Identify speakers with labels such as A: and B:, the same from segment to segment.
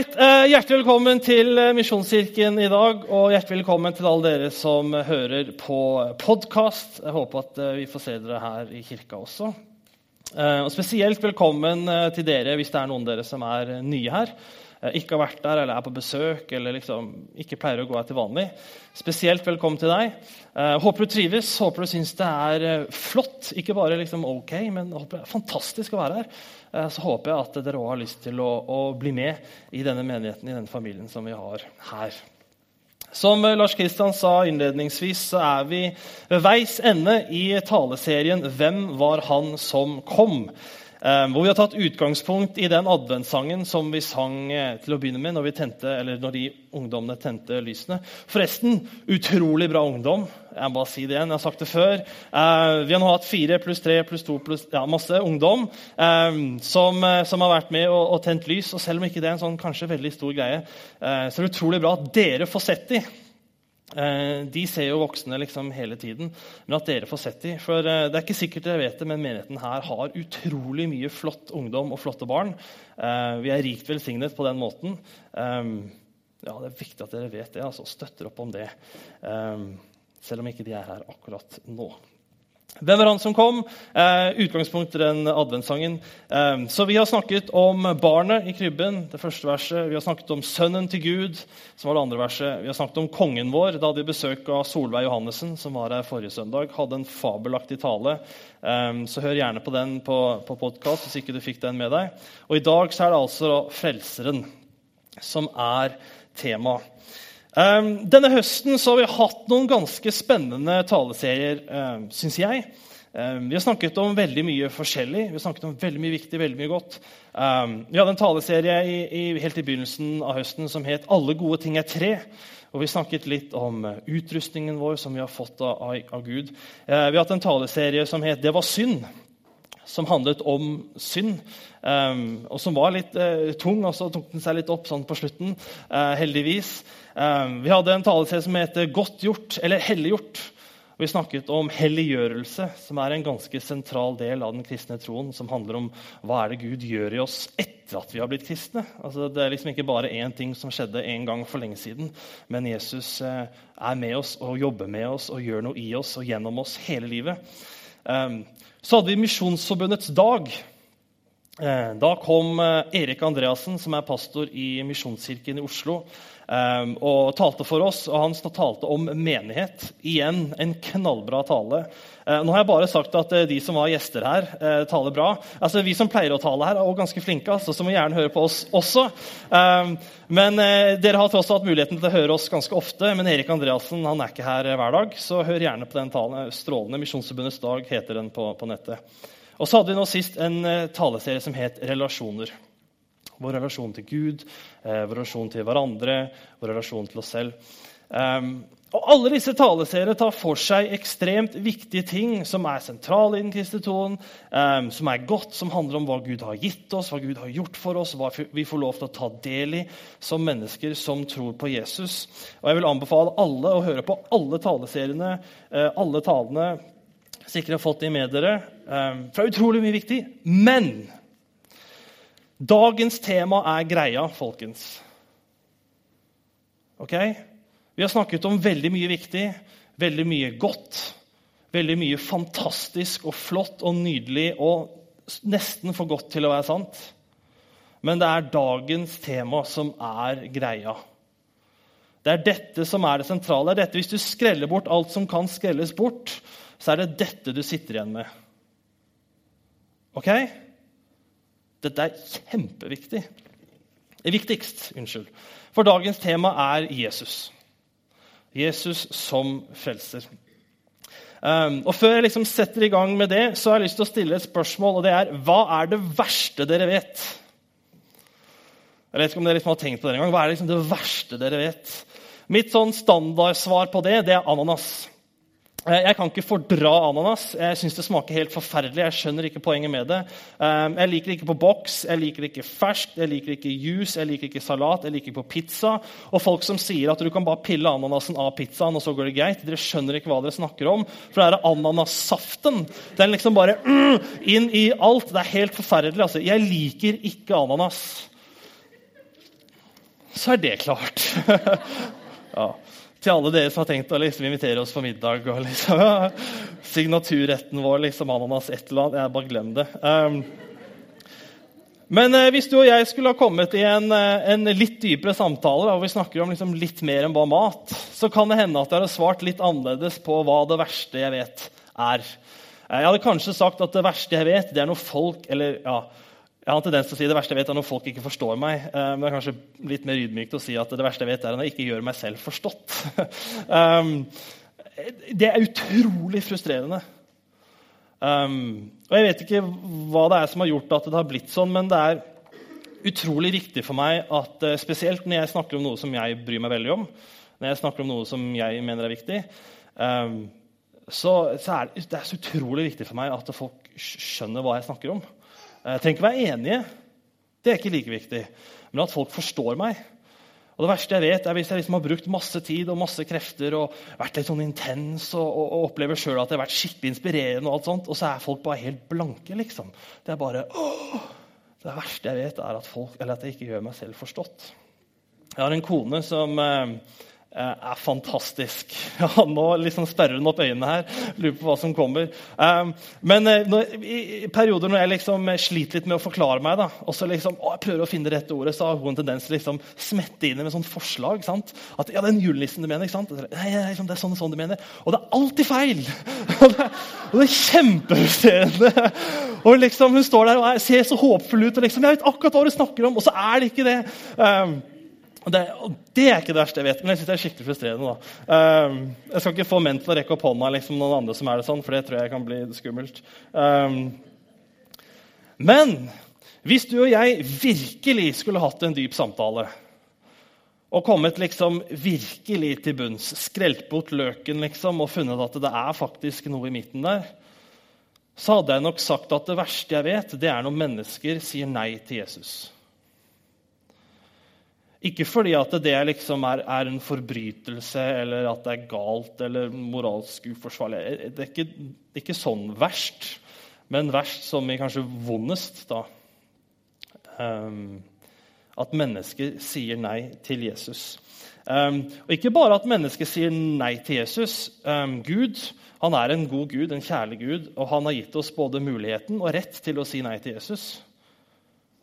A: Ålreit. Eh, hjertelig velkommen til eh, Misjonskirken i dag. Og hjertelig velkommen til alle dere som hører på podkast. Jeg håper at eh, vi får se dere her i kirka også. Og Spesielt velkommen til dere hvis det er noen av dere som er nye her. Ikke har vært der eller er på besøk eller liksom ikke pleier å gå her til vanlig. Spesielt velkommen til deg. Håper du trives, håper du syns det er flott. Ikke bare liksom ok, men håper det er fantastisk å være her. Eh, så håper jeg at dere òg har lyst til å, å, bli med i denne menigheten, i denne familien som vi har her. Som Lars Kristian sa innledningsvis, så er vi ved veis ende i taleserien 'Hvem var han som kom?' Ehm, hvor vi har tatt utgangspunkt i den adventssangen som vi sang eh, til å begynne med når, vi tente, når de ungdommene tente lysene. Forresten, utrolig bra ungdom. Jeg må bare si det igjen. jeg har sagt det før. Uh, vi har nå hatt fire pluss tre pluss to pluss ja, masse ungdom som, som, har vært med og, og, tent lys. Og selv om ikke det er en sånn kanskje veldig stor greie, så er det utrolig bra at dere får sett dem. Eh, de ser jo voksne liksom hele tiden, men at dere får sett dem. For eh, det er ikke sikkert dere vet det, men menigheten her har utrolig mye flott ungdom og flotte barn. Eh, vi er rikt velsignet på den måten. Ja, Det er viktig at dere vet det, altså støtter opp om det. Selv om ikke de er her akkurat nå. Hvem var han som kom? Eh, utgangspunkt i den adventssangen. Eh, så Vi har snakket om barnet i krybben, det første verset. Vi har snakket om sønnen til Gud, som var det andre verset. Vi har snakket om kongen vår. Da hadde vi besøk av Solveig Johannessen, som var her forrige søndag. Hadde en fabelaktig tale. Eh, så hør gjerne på den på, på podkast hvis ikke du fikk den med deg. Og I dag så er det altså Frelseren som er tema. Um, denne høsten har vi hatt noen ganske spennende taleserier, um, syns jeg. Um, vi har snakket om veldig mye forskjellig. Vi har snakket om veldig mye viktig, veldig mye godt. Vi hadde en taleserie i, helt i begynnelsen av høsten som het 'Alle gode ting er tre'. Og Vi snakket litt om uh, utrustningen vår som vi har fått av, av Gud. Uh, vi har hatt en taleserie som het 'Det var synd', som handlet om synd. Og som var litt uh, tung, og så tok den seg litt opp sånn på slutten. heldigvis. Ehm, vi hadde en taleserie som heter 'Godt gjort' eller 'helliggjort'. Vi snakket om helliggjørelse, som er en ganske sentral del av den kristne troen. Som handler om hva er det Gud gjør i oss etter at vi har blitt kristne. Altså, det er liksom ikke bare én ting som skjedde en gang for lenge siden. Men Jesus eh, er med oss og jobber med oss og gjør noe i oss og gjennom oss hele livet. Ehm, så hadde vi Misjonsforbundets dag. Eh, da kom eh, Erik Andreassen, som er pastor i Misjonskirken i Oslo, Ehm, og talte for oss. og Han talte om menighet. Igjen en knallbra tale. Nå har jeg bare sagt at de som var gjester her, taler bra. Altså, Vi som pleier å tale her, er også ganske flinke, altså, så må gjerne høre på oss også. Men dere har tross hatt muligheten til å høre oss ganske ofte. Men Erik Andreassen er ikke her hver dag, så hør gjerne på den talen. Strålende Misjonsforbundets dag heter den på, på nettet. Og så hadde vi nå sist en taleserie som het Relasjoner. Vår relasjon til Gud, eh, vår relasjon til hverandre, vår relasjon til oss selv. Um, og Alle disse taleseriene tar for seg ekstremt viktige ting som er sentrale i den kristne troen, um, som er godt, som handler om hva Gud har gitt oss, hva Gud har gjort for oss, hva vi får lov til å ta del i som mennesker som tror på Jesus. Og Jeg vil anbefale alle å høre på alle taleseriene, uh, alle talene, sikkert har fått det med dere. Um, for det er utrolig mye viktig. Men Dagens tema er greia, folkens. Ok? Vi har snakket om veldig mye viktig, veldig mye godt. Veldig mye fantastisk og flott og nydelig og nesten for godt til å være sant. Men det er dagens tema som er greia. Det er dette som er det sentrale. Det er dette, Hvis du skreller bort alt som kan skrelles bort, så er det dette du sitter igjen med. Ok? Dette er kjempeviktig. Det viktigst, unnskyld. For dagens tema er Jesus. Jesus som frelser. Um, og Før jeg liksom setter i gang med det, så har jeg lyst til å stille et spørsmål. og det er, Hva er det verste dere vet? Jeg vet ikke om dere liksom har tenkt på det en gang. Hva er liksom det verste dere vet? Mitt sånn standardsvar på det, det er ananas. Eh, jeg kan ikke fordra ananas. Jeg syns det smaker helt forferdelig. Jeg skjønner ikke poenget med det. Eh, jeg liker det ikke på boks, jeg liker det ikke ferskt, jeg liker det ikke juice, jeg liker ikke salat, jeg liker det på pizza. Og folk som sier at du kan bare pille ananasen av pizzaen, og så går det greit. Dere skjønner ikke hva dere snakker om. For det er ananassaften. Den liksom bare mm, inn i alt. Det er helt forferdelig. Altså. Jeg liker ikke ananas. så er det klart. ja. Til alle dere som har tenkt å liksom invitere oss for middag og liksom, signaturretten vår, liksom ananas, et eller annet. Jeg bare glem det. Um, men eh, hvis du og jeg skulle ha kommet i en, eh, en litt dypere samtale, hvor vi snakker om liksom litt mer enn bare mat, så kan det hende at jeg hadde svart litt annerledes på hva det verste jeg vet, er. Eh, jeg hadde kanskje sagt at det verste jeg vet, det er når folk eller ja, jeg har en tendens til å si det verste jeg vet er når folk ikke forstår meg. Men det er kanskje litt mer ydmykt å si at det verste jeg vet er når jeg ikke gjør meg selv forstått. Um, det er utrolig frustrerende. Um, og Jeg vet ikke hva det er som har gjort at det har blitt sånn, men det er utrolig viktig for meg at uh, spesielt når jeg snakker om noe som jeg bryr meg veldig om, når jeg snakker om noe som jeg mener er viktig, um, så, er det, så utrolig viktig for meg at folk skjønner hva jeg snakker om. Jeg uh, trenger ikke være enige, det er ikke like viktig, men at folk forstår meg. Og Det verste jeg vet, er hvis jeg liksom har brukt masse tid og masse krefter og vært litt sånn intens og, og, og opplever selv at det har vært skikkelig inspirerende, og alt sånt, og så er folk bare helt blanke. liksom. Det er bare åh! Det verste jeg vet, er at, folk, at jeg ikke gjør meg selv forstått. Jeg har en kone som eh, Eh, er fantastisk. Ja, nå liksom sperrer hun opp øynene her. Lurer på hva som kommer. Um, men uh, når, i perioder når jeg liksom sliter litt med å forklare meg, da, og så liksom, å, jeg prøver å finne det rette ordet, så har hun en tendens til liksom smette inn med sånn forslag. Sant? At ja, den julenissen du mener. ikke sant? Nei, liksom, det er sånn og sånn du mener. Og det er alltid feil! og, det, og det er kjempefrustrerende. Og liksom, hun står der og er, ser så håpfull ut, og liksom, jeg vet akkurat hva du snakker om, og så er det ikke det. Det, det, er ikke det verste jeg vet, men jeg synes det er skikkelig frustrerende. da. Um, jeg skal ikke få menn til å rekke opp hånda liksom noen andre som er det sånn, for det tror jeg kan bli skummelt. Um, men hvis du og jeg virkelig skulle hatt en dyp samtale og kommet liksom virkelig til bunns, skrelt bort løken liksom, og funnet at det er faktisk noe i midten der, så hadde jeg nok sagt at det verste jeg vet, det er når mennesker sier nei til Jesus. Ikke fordi at det liksom er, er, en forbrytelse eller at det er galt eller moralsk uforsvarlig. Det er ikke, ikke sånn verst, men verst som i kanskje vondest. da. Um, at mennesker sier nei til Jesus. Um, og ikke bare at mennesker sier nei til Jesus. Um, Gud han er en god Gud, en kjærlig Gud, og han har gitt oss både muligheten og rett til å si nei til Jesus.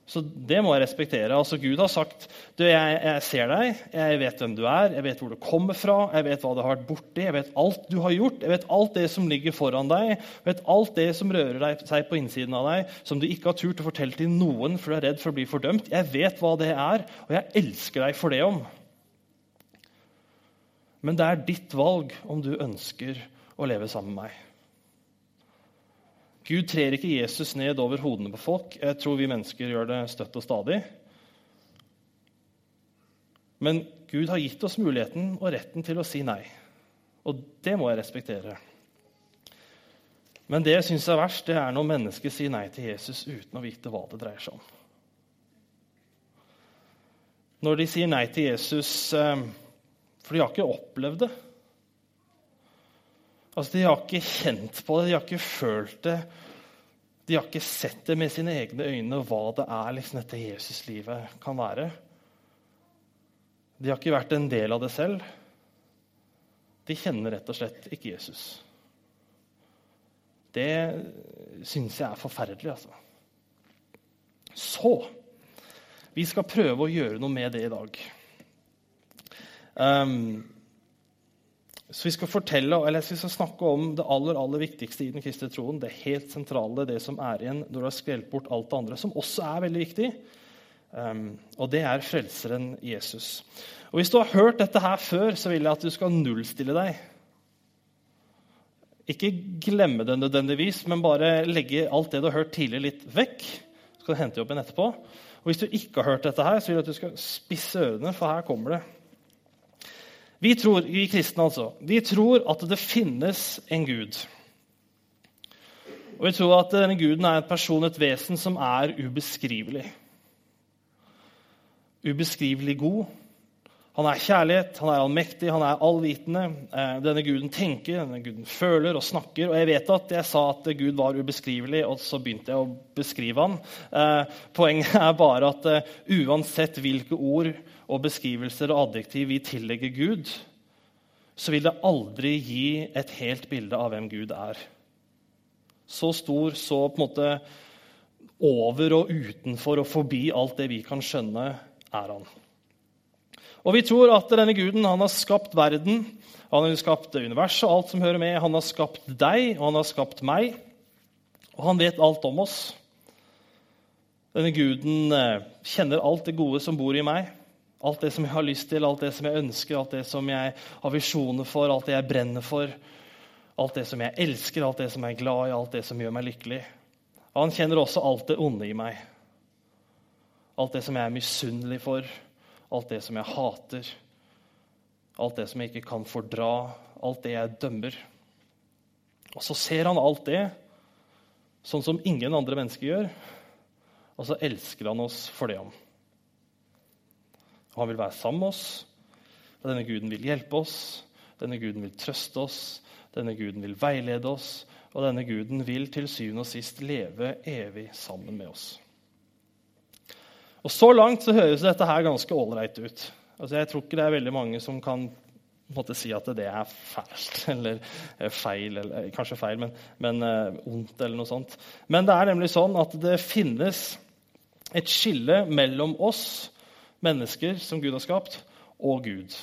A: Så det må jeg respektere. Altså Gud har sagt du, jeg, jeg, ser deg, jeg vet hvem du er, jeg vet hvor du kommer fra, jeg vet hva du har vært borti, jeg vet alt du har gjort, jeg vet alt det som ligger foran deg, jeg vet alt det som rører deg, seg på innsiden av deg, som du ikke har turt å fortelle til noen for du er redd for å bli fordømt. Jeg vet hva det er, og jeg elsker deg for det om. Men det er ditt valg om du ønsker å leve sammen med meg. Gud trer ikke Jesus ned over hodene på folk. Jeg tror vi mennesker gjør det støtt og stadig. Men Gud har gitt oss muligheten og retten til å si nei. Og det må jeg respektere. Men det jeg syns er verst, det er når mennesker sier nei til Jesus uten å vite hva det dreier seg om. Når de sier nei til Jesus eh, for de har ikke opplevd det. Altså, De har ikke kjent på det, de har ikke følt det. De har ikke sett det med sine egne øyne, hva det er liksom, dette Jesuslivet kan være. De har ikke vært en del av det selv. De kjenner rett og slett ikke Jesus. Det syns jeg er forferdelig, altså. Så vi skal prøve å gjøre noe med det i dag. Um, så vi skal fortelle, eller vi skal snakke om det aller aller viktigste i den kristne troen. Det helt sentrale, det som er igjen når du har skrelt bort alt det andre, som også er veldig viktig. Um, og det er frelseren Jesus. Og Hvis du har hørt dette her før, så vil jeg at du skal nullstille deg. Ikke glemme det nødvendigvis, men bare legge alt det du har hørt tidligere, litt vekk. Så skal du hente opp igjen etterpå. Og Hvis du ikke har hørt dette, her, så vil jeg at du skal spisse ørene, for her kommer det. Vi tror, vi kristne altså, vi tror at det finnes en gud. Og vi tror at denne guden er en person, et vesen, som er ubeskrivelig. Ubeskrivelig god. Han er kjærlighet, han er allmektig, han er allvitende. Eh, denne guden tenker, denne guden føler og snakker. Og jeg vet at jeg sa at Gud var ubeskrivelig, og så begynte jeg å beskrive han. Eh, poenget er bare at eh, uansett hvilke ord og beskrivelser og adjektiv vi tillegger Gud, så vil det aldri gi et helt bilde av hvem Gud er. Så stor, så på en måte over og utenfor og forbi alt det vi kan skjønne, er han. Og vi tror at denne guden han har skapt verden, han har skapt universet og alt som hører med. Han har skapt deg, og han har skapt meg. Og han vet alt om oss. Denne guden eh, kjenner alt det gode som bor i meg. Alt det som jeg har lyst til, alt det som jeg ønsker, alt det som jeg har visjoner for, alt det jeg brenner for. Alt det som jeg elsker, alt det som jeg er glad i, alt det som gjør meg lykkelig. Og han kjenner også alt det onde i meg. Alt det som jeg er misunnelig for alt det som jeg hater, alt det som jeg ikke kan fordra, alt det jeg dømmer. Og så ser han alt det sånn som ingen andre mennesker gjør, og så elsker han oss for det. Og han vil være sammen med oss, og denne guden vil hjelpe oss, denne guden vil trøste oss, denne guden vil veilede oss, og denne guden vil til syvende og sist leve evig sammen med oss. Og Så langt så høres dette her ganske ålreit ut. Altså, jeg tror ikke det er veldig mange som kan måtte si at det er fælt eller eh, feil. Eller, kanskje feil, men, men uh, ondt eller noe sånt. Men det er nemlig sånn at det finnes et skille mellom oss mennesker som Gud har skapt, og Gud.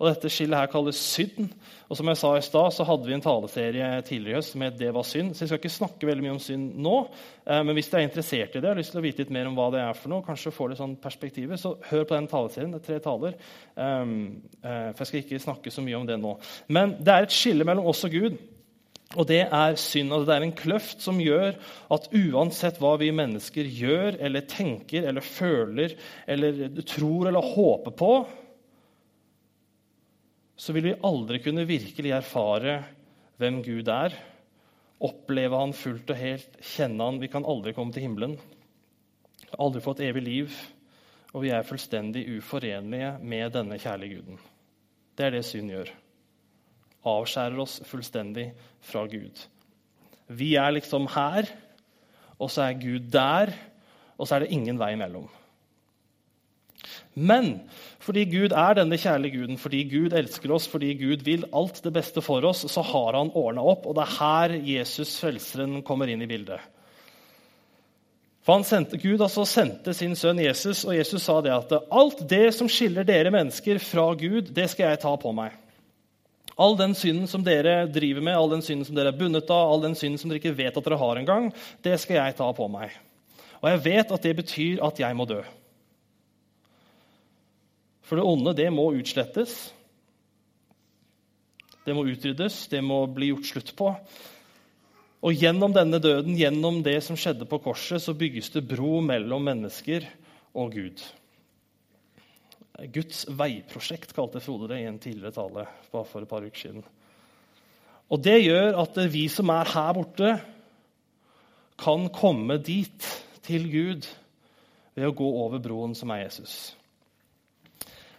A: Og Dette skillet her kalles synd. Og som jeg sa i stad, så hadde vi en taleserie tidligere i høst som het 'Det var synd'. Så jeg skal ikke snakke veldig mye om synd nå. Eh, men hvis du er interessert i det har lyst til å vite litt mer om hva det er for noe, kanskje får det sånn perspektivet, så hør på den taleserien. Det er tre taler. Um, uh, for jeg skal ikke snakke så mye om det nå. Men det er et skille mellom oss og Gud. Og det er synd. Altså det er en kløft som gjør at uansett hva vi mennesker gjør eller tenker eller føler eller tror eller håper på, så vil vi aldri kunne virkelig erfare hvem Gud er, oppleve han fullt og helt, kjenne han. Vi kan aldri komme til himmelen. Aldri få et evig liv. Og vi er fullstendig uforenlige med denne kjærlige guden. Det er det synd gjør. Avskjærer oss fullstendig fra Gud. Vi er liksom her, og så er Gud der, og så er det ingen vei imellom. Men fordi Gud er denne kjærlige guden, fordi Gud elsker oss, fordi Gud vil alt det beste for oss, så har han ordna opp. Og det er her Jesus, frelseren, kommer inn i bildet. For sendte, Gud altså sendte sin sønn Jesus, og Jesus sa det at alt det som skiller dere mennesker fra Gud, det skal jeg ta på meg. All den synden som dere driver med, all den synden som dere er bundet av, all den synden som dere ikke vet at dere har engang, det skal jeg ta på meg. Og jeg vet at det betyr at jeg må dø. For det onde, det må utslettes. Det må utryddes, det må bli gjort slutt på. Og gjennom denne døden, gjennom det som skjedde på korset, så bygges det bro mellom mennesker og Gud. Guds veiprosjekt, kalte Frode det i en tidligere tale bare for et par uker siden. Og Det gjør at vi som er her borte, kan komme dit, til Gud, ved å gå over broen som er Jesus.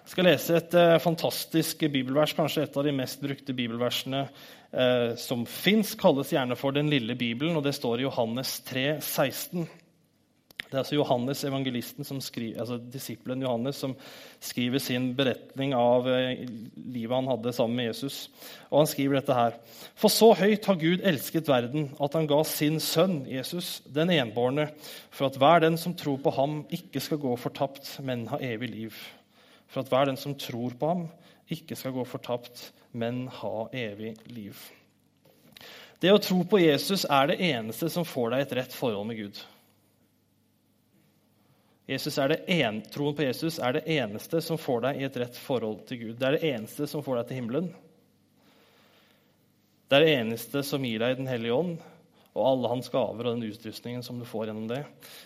A: Jeg skal lese et uh, fantastisk bibelvers, kanskje et av de mest brukte bibelversene uh, som fins. Kalles gjerne for Den lille bibelen, og det står i Johannes 3, 16. Det er altså Johannes, evangelisten, skriver, altså disippelen Johannes som skriver sin beretning av uh, livet han hadde sammen med Jesus. Og Han skriver dette her. For så høyt har Gud elsket verden, at han ga sin sønn Jesus, den enbårne, for at hver den som tror på ham, ikke skal gå fortapt, men ha evig liv for at hver den som tror på ham, ikke skal gå fortapt, men ha evig liv. Det å tro på Jesus er det eneste som får deg et rett forhold med Gud. En, troen på Jesus er det eneste som får deg i et rett forhold til Gud. Det er det eneste som får deg til himmelen. Det er det eneste som gir deg Den hellige ånd og alle hans gaver og den utrustningen som du får gjennom det.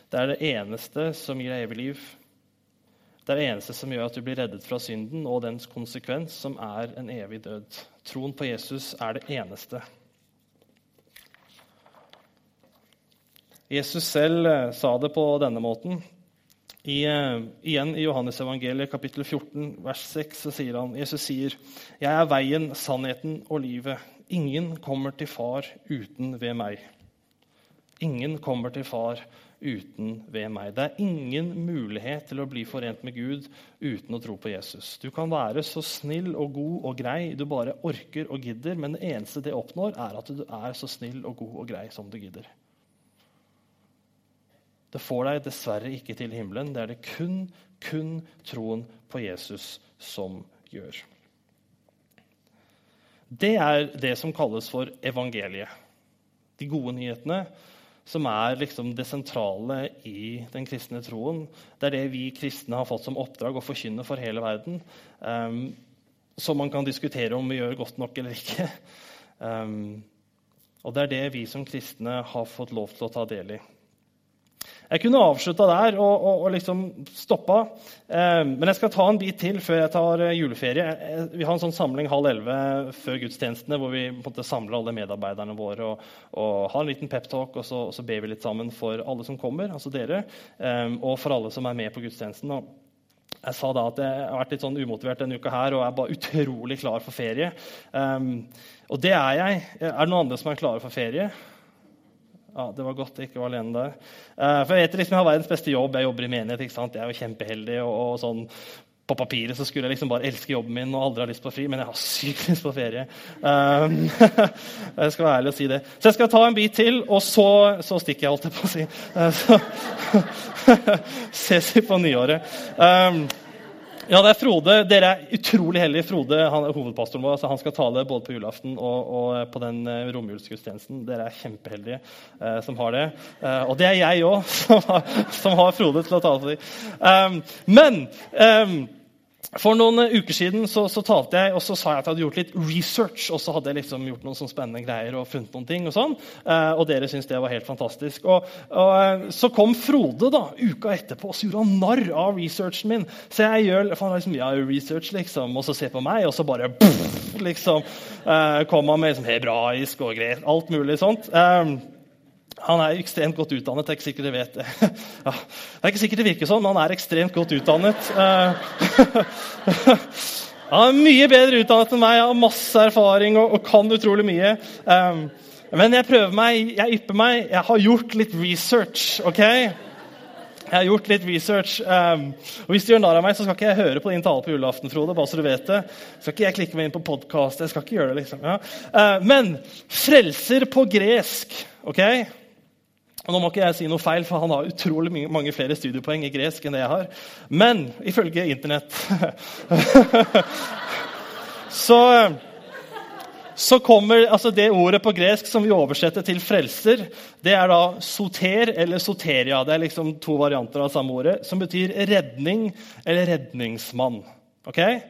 A: Det er det eneste som gir deg evig liv. Det er det eneste som gjør at du blir reddet fra synden og dens konsekvens, som er en evig død. Troen på Jesus er det eneste. Jesus selv eh, sa det på denne måten. I, uh, igjen i Johannes evangeliet, kapittel 14, vers 6, så sier han, Jesus sier, 'Jeg er veien, sannheten og livet. Ingen kommer til far uten ved meg.' Ingen kommer til far uten ved meg. Det er ingen mulighet til å bli forent med Gud uten å tro på Jesus. Du kan være så snill og god og grei du bare orker og gidder, men det eneste det oppnår, er at du er så snill og god og grei som du gidder. Det får deg dessverre ikke til himmelen. Det er det kun, kun troen på Jesus som gjør. Det er det som kalles for evangeliet. De gode nyhetene, som er liksom det sentrale i den kristne troen. Det er det vi kristne har fått som oppdrag å forkynne for hele verden. Um, som man kan diskutere om vi gjør godt nok eller ikke. Um, og det er det vi som kristne har fått lov til å ta del i. Jeg kunne avslutta der og, og, og liksom stoppa, eh, men jeg skal ta en bit til før jeg tar eh, juleferie. Eh, vi har en sånn samling halv elleve før gudstjenestene hvor vi måtte samle alle medarbeiderne våre og, og har en liten peptalk, og, og så ber vi litt sammen for alle som kommer, altså dere, eh, og for alle som er med på gudstjenesten. Og jeg sa da at jeg har vært litt sånn umotivert denne uka her og er bare utrolig klar for ferie. Um, og det er jeg. Er det noen andre som er klare for ferie? Ja, Det var godt jeg ikke var alene der. Uh, for Jeg vet liksom, jeg har verdens beste jobb. Jeg jobber i menighet. ikke sant? Jeg er jo kjempeheldig. og, og sånn, På papiret så skulle jeg liksom bare elske jobben min og aldri ha lyst på fri, men jeg har sykt lyst på ferie. Um, jeg skal være ærlig og si det. Så jeg skal ta en bit til, og så, så stikker jeg, holdt jeg på å si. Uh, så ses vi på nyåret. Um, ja, det er Frode. Dere er utrolig heldige. Frode han er hovedpastoren vår. Altså han skal tale både på julaften og, og på den uh, romjulsgudstjenesten. Dere er kjempeheldige eh, som har det. Eh, og det er jeg òg, som, som, har Frode til å tale for dem. Um, men um, for noen uker siden så, så, talte jeg og så sa jeg at jeg hadde gjort litt research. Og så hadde jeg liksom gjort noen sånne spennende greier og funnet noen ting. Og sånn, eh, og dere syntes det var helt fantastisk. Og, og, eh, Så kom Frode da, uka etterpå og så gjorde han narr av researchen min. Så jeg gjør han liksom, ja, research, liksom, og så ser på meg, og så bare pff, liksom, eh, kom han med liksom, hebraisk og greit, alt mulig sånt. Eh, han er ekstremt godt utdannet. Det er ikke sikkert dere vet det. Ja, det er ikke sikkert det virker sånn, men han er ekstremt godt utdannet. Eh, han er mye bedre utdannet enn meg, har masse erfaring og, og kan utrolig mye. Um, men jeg prøver meg, jeg ypper meg. Jeg har gjort litt research. ok? Jeg har gjort litt research. Um, og Hvis du gjør narr av meg, så skal ikke jeg høre på din tale på julaften. Frode, bare så du vet det. Skal ikke jeg klikke meg inn på podkast. Jeg skal ikke gjøre det, liksom. Ja. Uh, men frelser på gresk, ok? Og nå må ikke jeg si noe feil, for Han har utrolig mange flere studiepoeng i gresk enn det jeg har. Men ifølge Internett så, så kommer altså det ordet på gresk som vi oversetter til frelser, det er da soter eller soteria. Det er liksom to varianter av samme ordet, som betyr redning eller redningsmann. Okay?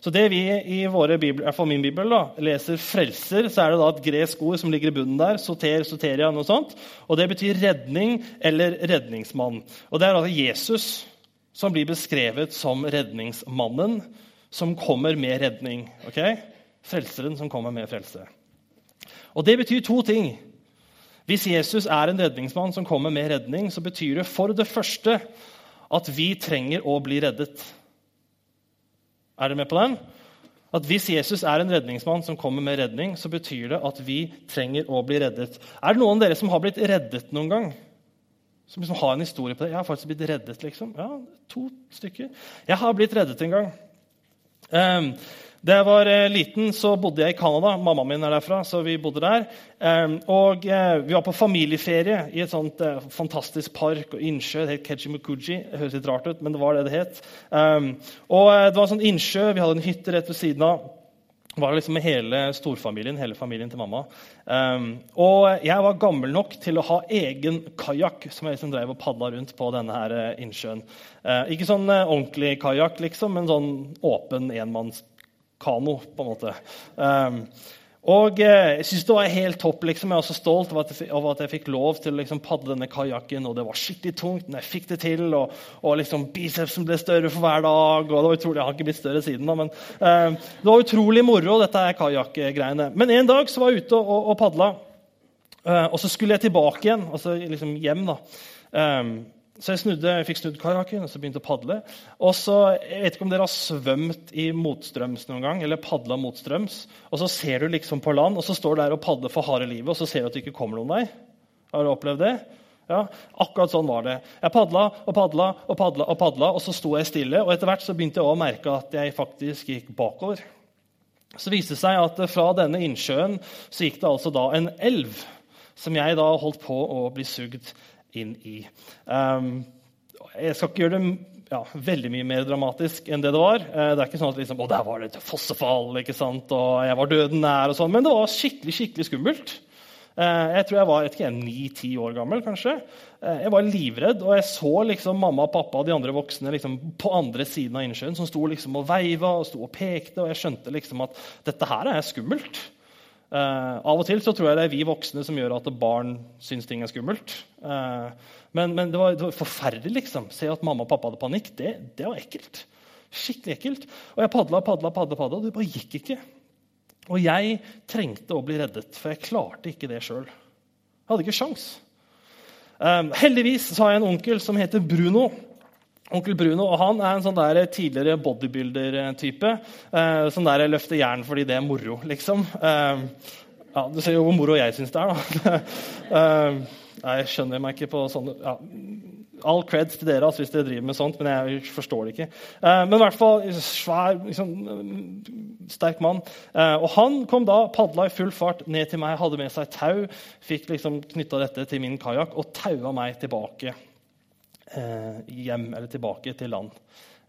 A: Så det vi i våre bibel, i min bibel da, leser 'frelser', så er det da et gresk ord som ligger i bunnen der. Soter, soteria, noe sånt. Og det betyr redning eller redningsmann. Og det er altså Jesus som blir beskrevet som redningsmannen som kommer med redning. Okay? Frelseren som kommer med frelse. Og det betyr to ting. Hvis Jesus er en redningsmann som kommer med redning, så betyr det for det første at vi trenger å bli reddet. Er dere med på den? At Hvis Jesus er en redningsmann som kommer med redning, så betyr det at vi trenger å bli reddet. Er det noen av dere som har blitt reddet noen gang? Som liksom har en historie på det? Jeg har faktisk blitt reddet. liksom. Ja, To stykker. Jeg har blitt reddet en gang. Um, da jeg var eh, liten, så bodde jeg i Canada. Mammaen min er derfra. så vi bodde der. Um, og uh, Vi var på familieferie i et sånt uh, fantastisk park og innsjø. Det het Kejimukuji. Det høres litt rart ut, men det var det det het. Um, og Det var en sånn innsjø. Vi hadde en hytte rett ved siden av. Det var liksom med hele storfamilien, hele familien til mamma. Um, og jeg var gammel nok til å ha egen kajakk som jeg liksom drev og padla rundt på denne her innsjøen. ikke sånn ordentlig kajakk, liksom, men sånn åpen enmanns kano, på en måte. Um, og eh, Jeg synes det var helt topp. liksom. Jeg var så stolt over at jeg, over at jeg fikk lov til å liksom, padle denne kajakken. Og det var skikkelig tungt, men jeg fikk det til. Og, og liksom, bicepsen ble større for hver dag. og det var utrolig, Jeg har ikke blitt større siden, da, men eh, det var utrolig moro, dette kajakkgreiene. Men en dag så var jeg ute og, og padla, eh, og så skulle jeg tilbake igjen. altså liksom hjem. da. Um, Så jeg, snudde, jeg fikk snudd kajakken og så begynte å padle. Og så, Jeg vet ikke om dere har svømt i motstrøms noen gang, eller padla motstrøms. Og så ser du liksom på land, og så står du der og padler for harde livet, og så ser du at det ikke kommer noen vei. Har du opplevd det? Ja, Akkurat sånn var det. Jeg padla og padla og padla, og padla, og så sto jeg stille. Og etter hvert så begynte jeg å merke at jeg faktisk gikk bakover. Så viste det seg at fra denne innsjøen så gikk det altså da en elv som jeg da holdt på å bli sugd inn i. Um, jeg skal ikke gjøre det ja, veldig mye mer dramatisk enn det det var. Uh, det er ikke sånn at liksom, å, der var det et fossefall ikke sant? og jeg var døden nær. og sånn, Men det var skikkelig skikkelig skummelt. Uh, jeg tror jeg var ni-ti år gammel. kanskje. Uh, jeg var livredd, og jeg så liksom mamma og pappa og de andre voksne liksom, på andre siden av innsjøen som sto liksom og veiva og sto og pekte. og Jeg skjønte liksom at dette her er skummelt. Uh, av og til så tror jeg det er vi voksne som gjør at barn syns ting er skummelt. Uh, men, men det, var, var, forferdelig. liksom. Se at mamma og pappa hadde panikk, det, det var ekkelt. Skikkelig ekkelt. Og jeg padla, padla, padla, padla, og det bare gikk ikke. Og jeg trengte å bli reddet, for jeg klarte ikke det sjøl. Hadde ikke sjans. Um, heldigvis så har jeg en onkel som heter Bruno. Onkel Bruno og han er en sånn der tidligere bodybuilder-type. Eh, sånn der løfter jern fordi det er moro, liksom. Eh, ja, Du ser jo hvor moro jeg syns det er, da. eh, jeg skjønner meg ikke på sånne ja, All creds til dere altså, hvis dere driver med sånt, men jeg forstår det ikke. Eh, men i hvert fall svær, liksom, sterk mann. Eh, og han kom da, padla i full fart ned til meg, hadde med seg tau, fikk liksom knytta dette til min kajakk og taua meg tilbake hjem eller tilbake til land.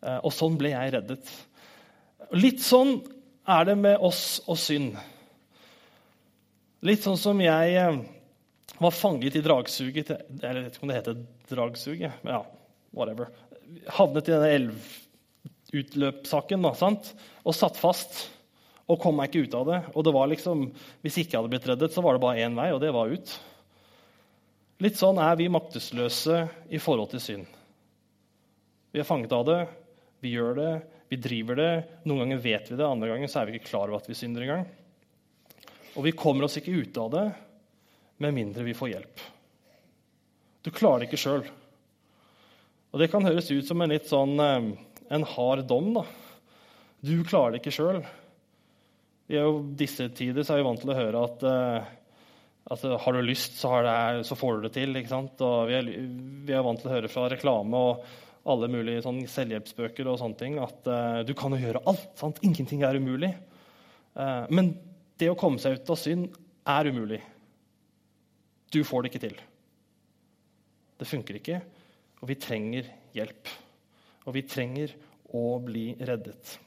A: Eh, og sånn ble jeg reddet. Litt sånn er det med oss og synd. Litt sånn som jeg eh, var fanget i dragsuget Eller Jeg vet ikke om det heter dragsuget. Men ja, whatever. Havnet i denne elvutløpssaken da, sant? og satt fast. Og kom meg ikke ut av det. Og det var liksom, Hvis ikke jeg hadde blitt reddet, så var det bare én vei, og det var ut. Litt sånn er vi maktesløse i forhold til synd. Vi er fanget av det, vi gjør det, vi driver det. Noen ganger vet vi det, andre ganger er vi ikke klar over at vi synder engang. Og vi kommer oss ikke ut av det med mindre vi får hjelp. Du klarer det ikke sjøl. Og det kan høres ut som en litt sånn eh, en hard dom. da. Du klarer det ikke sjøl. I disse tider er vi vant til å høre at uh, Altså, har du lyst, så, det, så, får du det til. ikke sant? Og vi er, vi er, vant til å høre fra reklame og alle mulige sånn selvhjelpsbøker og sånne ting at uh, du kan jo gjøre alt. sant? Ingenting er umulig. Uh, men det å komme seg ut av synd er umulig. Du får det ikke til. Det funker ikke, og vi trenger hjelp. Og vi trenger å bli reddet.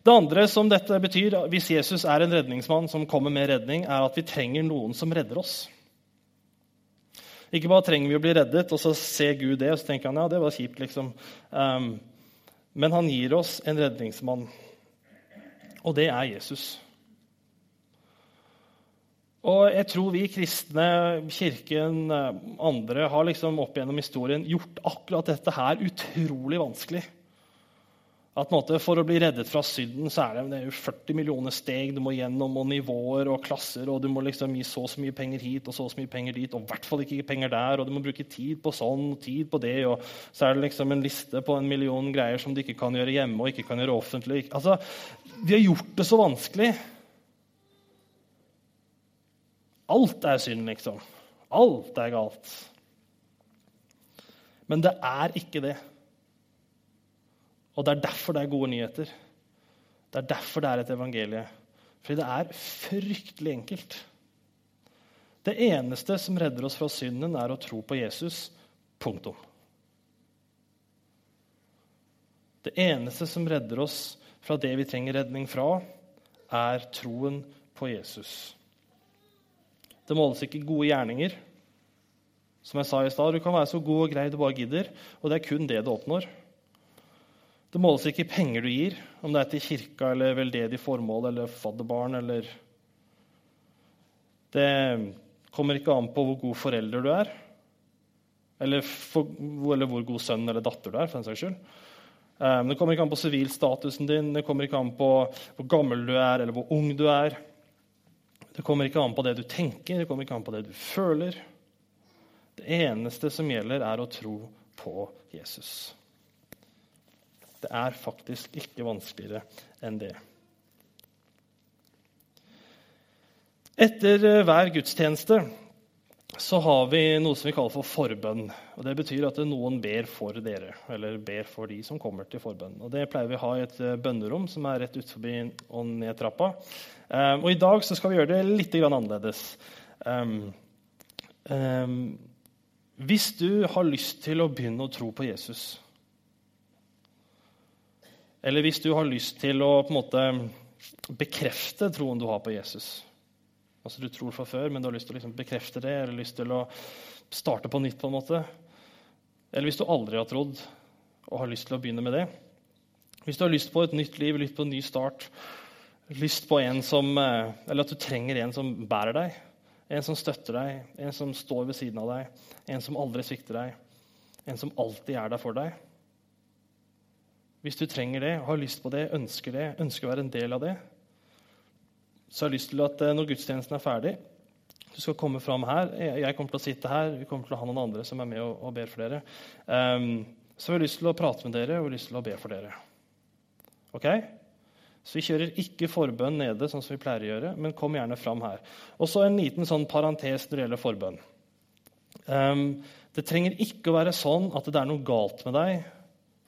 A: Det andre som dette betyr, hvis Jesus er en redningsmann som kommer med redning, er at vi trenger noen som redder oss. Ikke bare trenger vi å bli reddet, og så ser Gud det, og så tenker han ja, det var kjipt. liksom. Um, men han gir oss en redningsmann, og det er Jesus. Og jeg tror vi kristne, Kirken, andre har liksom opp gjennom historien gjort akkurat dette her utrolig vanskelig. At måte, For å bli reddet fra synden så er det, det er 40 millioner steg du må gjennom, og nivåer og klasser, og du må liksom gi så og så mye penger hit og så og så mye penger dit, og i hvert fall ikke penger der, og du må bruke tid på sånn og tid på det, og så er det liksom en liste på en million greier som du ikke kan gjøre hjemme og ikke kan gjøre offentlig. Altså, Vi har gjort det så vanskelig. Alt er synd, liksom. Alt er galt. Men det er ikke det. Og det er derfor det er gode nyheter. Det er derfor det er et evangelie. Fordi det er fryktelig enkelt. Det eneste som redder oss fra synden, er å tro på Jesus. Punktum. Det eneste som redder oss fra det vi trenger redning fra, er troen på Jesus. Det måles ikke gode gjerninger. Som jeg sa i stad, Du kan være så god og grei du bare gidder, og det er kun det du oppnår. Det måles ikke i penger du gir, om det er til kirka eller veldedig formål eller fadderbarn eller Det kommer ikke an på hvor god forelder du er, eller, for, eller hvor god sønn eller datter du er. for den saks skyld. Um, det kommer ikke an på sivilstatusen din, det kommer ikke an på hvor gammel du er eller hvor ung du er. Det kommer ikke an på det du tenker, det kommer ikke an på det du føler. Det eneste som gjelder, er å tro på Jesus. Det er faktisk ikke vanskeligere enn det. Etter eh, hver gudstjeneste så har vi noe som vi kaller for forbønn. Og Det betyr at noen ber for dere, eller ber for de som kommer til forbønn. Og Det pleier vi å ha i et eh, bønnerom som er rett ut forbi og ned trappa. Um, og I dag så skal vi gjøre det litt annerledes. Um, um, hvis du har lyst til å begynne å tro på Jesus, eller hvis du har lyst til å på en måte bekrefte troen du har på Jesus Altså Du tror fra før, men du har lyst til å liksom bekrefte det, eller lyst til å starte på nytt. på en måte. Eller hvis du aldri har trodd og har lyst til å begynne med det. Hvis du har lyst på et nytt liv, lyst på en ny start, lyst på en som, eh, eller at du trenger en som bærer deg, en som støtter deg, en som står ved siden av deg, en som aldri svikter deg, en som alltid er der for deg Hvis du trenger det, har lyst på det, ønsker det, ønsker å være en del av det, så jeg har lyst til at eh, når gudstjenesten er ferdig, du skal komme fram her. Jeg kommer til å sitte her. Vi kommer til å ha noen andre som er med og, og ber for dere. Um, så har har lyst til å prate med dere og vi har lyst til å be for dere. Ok? Så vi kjører ikke forbønn nede, sånn som vi pleier å gjøre, men kom gjerne fram her. Og så en liten sånn parentes når det gjelder forbønn. Um, det trenger ikke å være sånn at det er noe galt med deg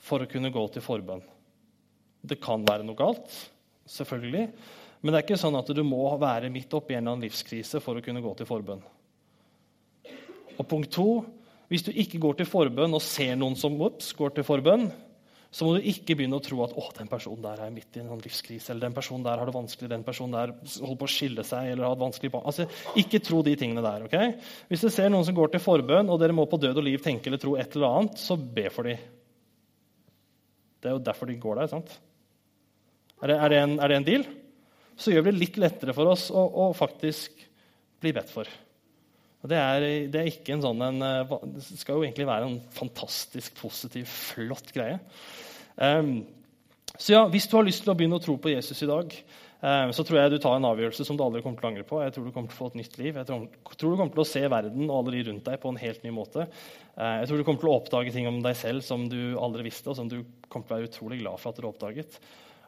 A: for å kunne gå til forbønn. Det kan være noe galt, selvfølgelig. Men det er ikke sånn at du må være midt oppi en eller annen livskrise for å kunne gå til forbønn. Og punkt to, Hvis du ikke går til forbønn og ser noen som ups, går til forbønn, så må du ikke begynne å tro at å, den personen der er midt i en livskrise, eller den personen der har det vanskelig, den personen der holder på å skille seg eller har det vanskelig. Altså, Ikke tro de tingene der. ok? Hvis du ser noen som går til forbønn, og dere må på død og liv tenke eller tro et eller annet, så be for dem. Det er jo derfor de går der. sant? Er det, er det, en, er det en deal? så gjør vi det litt lettere for oss å, å faktisk bli bedt for. Det er, det, er, ikke en sånn en, eh, det skal jo egentlig være en fantastisk, positiv, flott greie. Um, så ja, Hvis du har lyst til å begynne å tro på Jesus i dag, så tror jeg du tar en avgjørelse som du aldri kommer til å angre på. Jeg tror du kommer til å få et nytt liv. Jeg tror, du kommer til å se verden og alle de rundt deg på en helt ny måte. Uh, jeg tror du kommer til å oppdage ting om deg selv som du aldri visste, og som du kommer til å være utrolig glad for at du har oppdaget.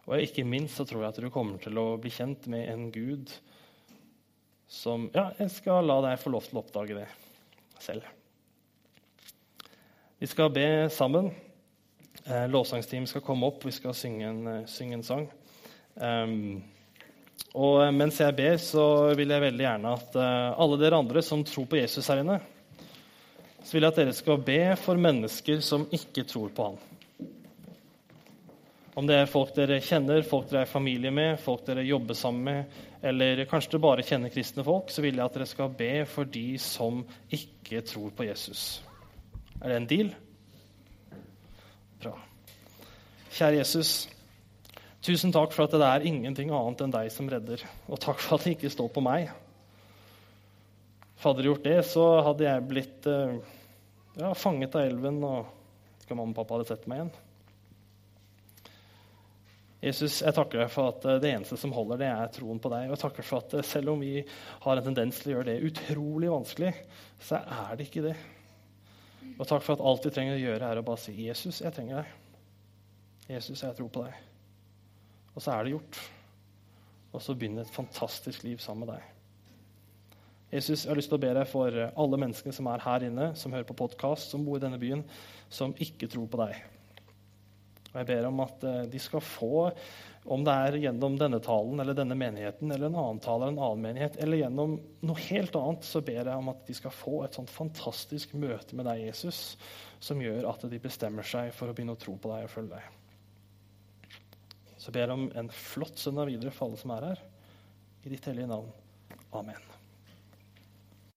A: Og ikke minst så tror jeg at du kommer til å bli kjent med en Gud som Ja, jeg skal la deg få lov til å oppdage det selv. Vi skal be sammen. Eh, Lovsangsteam skal komme opp, vi skal synge en, eh, synge en sang. Um, og mens jeg ber, så vil jeg veldig gjerne at uh, alle dere andre som tror på Jesus her inne, så vil jeg at dere skal be for mennesker som ikke tror på Han. Om det er folk dere kjenner, folk dere er familie med, folk dere jobber sammen med, eller kanskje dere bare kjenner kristne folk, så vil jeg at dere skal be for de som ikke tror på Jesus. Er det en deal? Bra. Kjære Jesus. Tusen takk for at det er ingenting annet enn deg som redder. Og takk for at det ikke står på meg. Hadde det gjort det, så hadde jeg blitt eh, ja, fanget av elven, og ikke mamma og pappa hadde sett meg igjen. Jesus, jeg takker deg for at eh, det eneste som holder, det er troen på deg. Og jeg takker for at eh, selv om vi har en tendens til å gjøre det utrolig vanskelig, så er det ikke det. Og takk for at alt vi trenger å gjøre, er å bare si 'Jesus, jeg trenger deg'. 'Jesus, jeg tror på deg'. Og så er det gjort. Og så begynner et fantastisk liv sammen med deg. Jesus, jeg har lyst til å be deg for alle menneskene som er her inne, som hører på podkast, som bor i denne byen, som ikke tror på deg. Og jeg ber om at eh, de skal få, om det er gjennom denne talen eller denne menigheten eller en annen tale eller en annen menighet, eller gjennom noe helt annet, så ber jeg om at de skal få et sånt fantastisk møte med deg, Jesus, som gjør at de bestemmer seg for å begynne å tro på deg og følge deg. Så ber jeg om en flott søndag videre for alle som er her. I ditt hellige navn. Amen.